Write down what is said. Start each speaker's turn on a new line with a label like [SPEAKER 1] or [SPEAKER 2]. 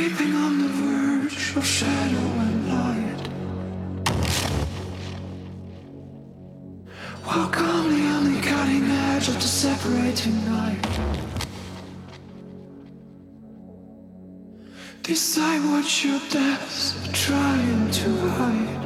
[SPEAKER 1] Creeping on the verge of shadow and light. While calmly on the cutting edge of the separating night. Decide what your depths are trying to hide.